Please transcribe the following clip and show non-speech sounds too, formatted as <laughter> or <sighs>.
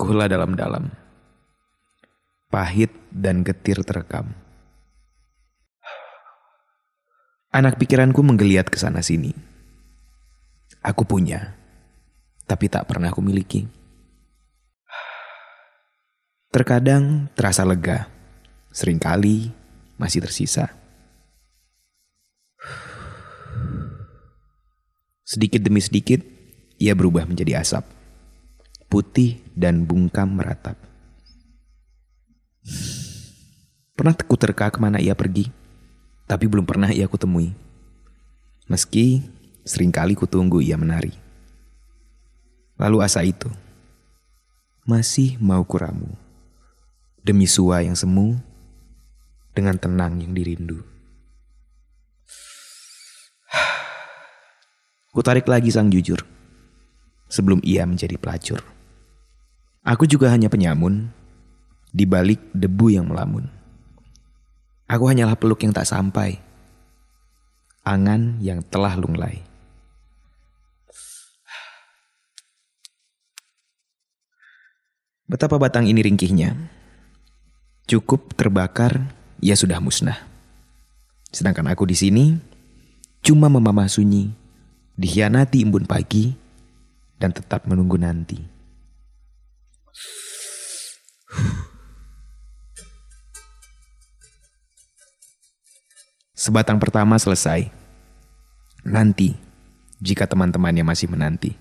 Kuhela dalam-dalam. Pahit dan getir terekam. Anak pikiranku menggeliat ke sana sini. Aku punya, tapi tak pernah aku miliki. Terkadang terasa lega, sering kali masih tersisa. Sedikit demi sedikit, ia berubah menjadi asap. Putih dan bungkam meratap. Pernah teku terka ke mana ia pergi, tapi belum pernah ia kutemui. Meski sering kali kutunggu ia menari. Lalu asa itu, masih mau kuramu. Demi sua yang semu, dengan tenang yang dirindu. <sighs> Kutarik lagi sang jujur, sebelum ia menjadi pelacur. Aku juga hanya penyamun, di balik debu yang melamun. Aku hanyalah peluk yang tak sampai, angan yang telah lunglai. Betapa batang ini ringkihnya. Cukup terbakar, ia sudah musnah. Sedangkan aku di sini cuma memamah sunyi dikhianati embun pagi, dan tetap menunggu nanti. Sebatang pertama selesai. Nanti, jika teman-temannya masih menanti.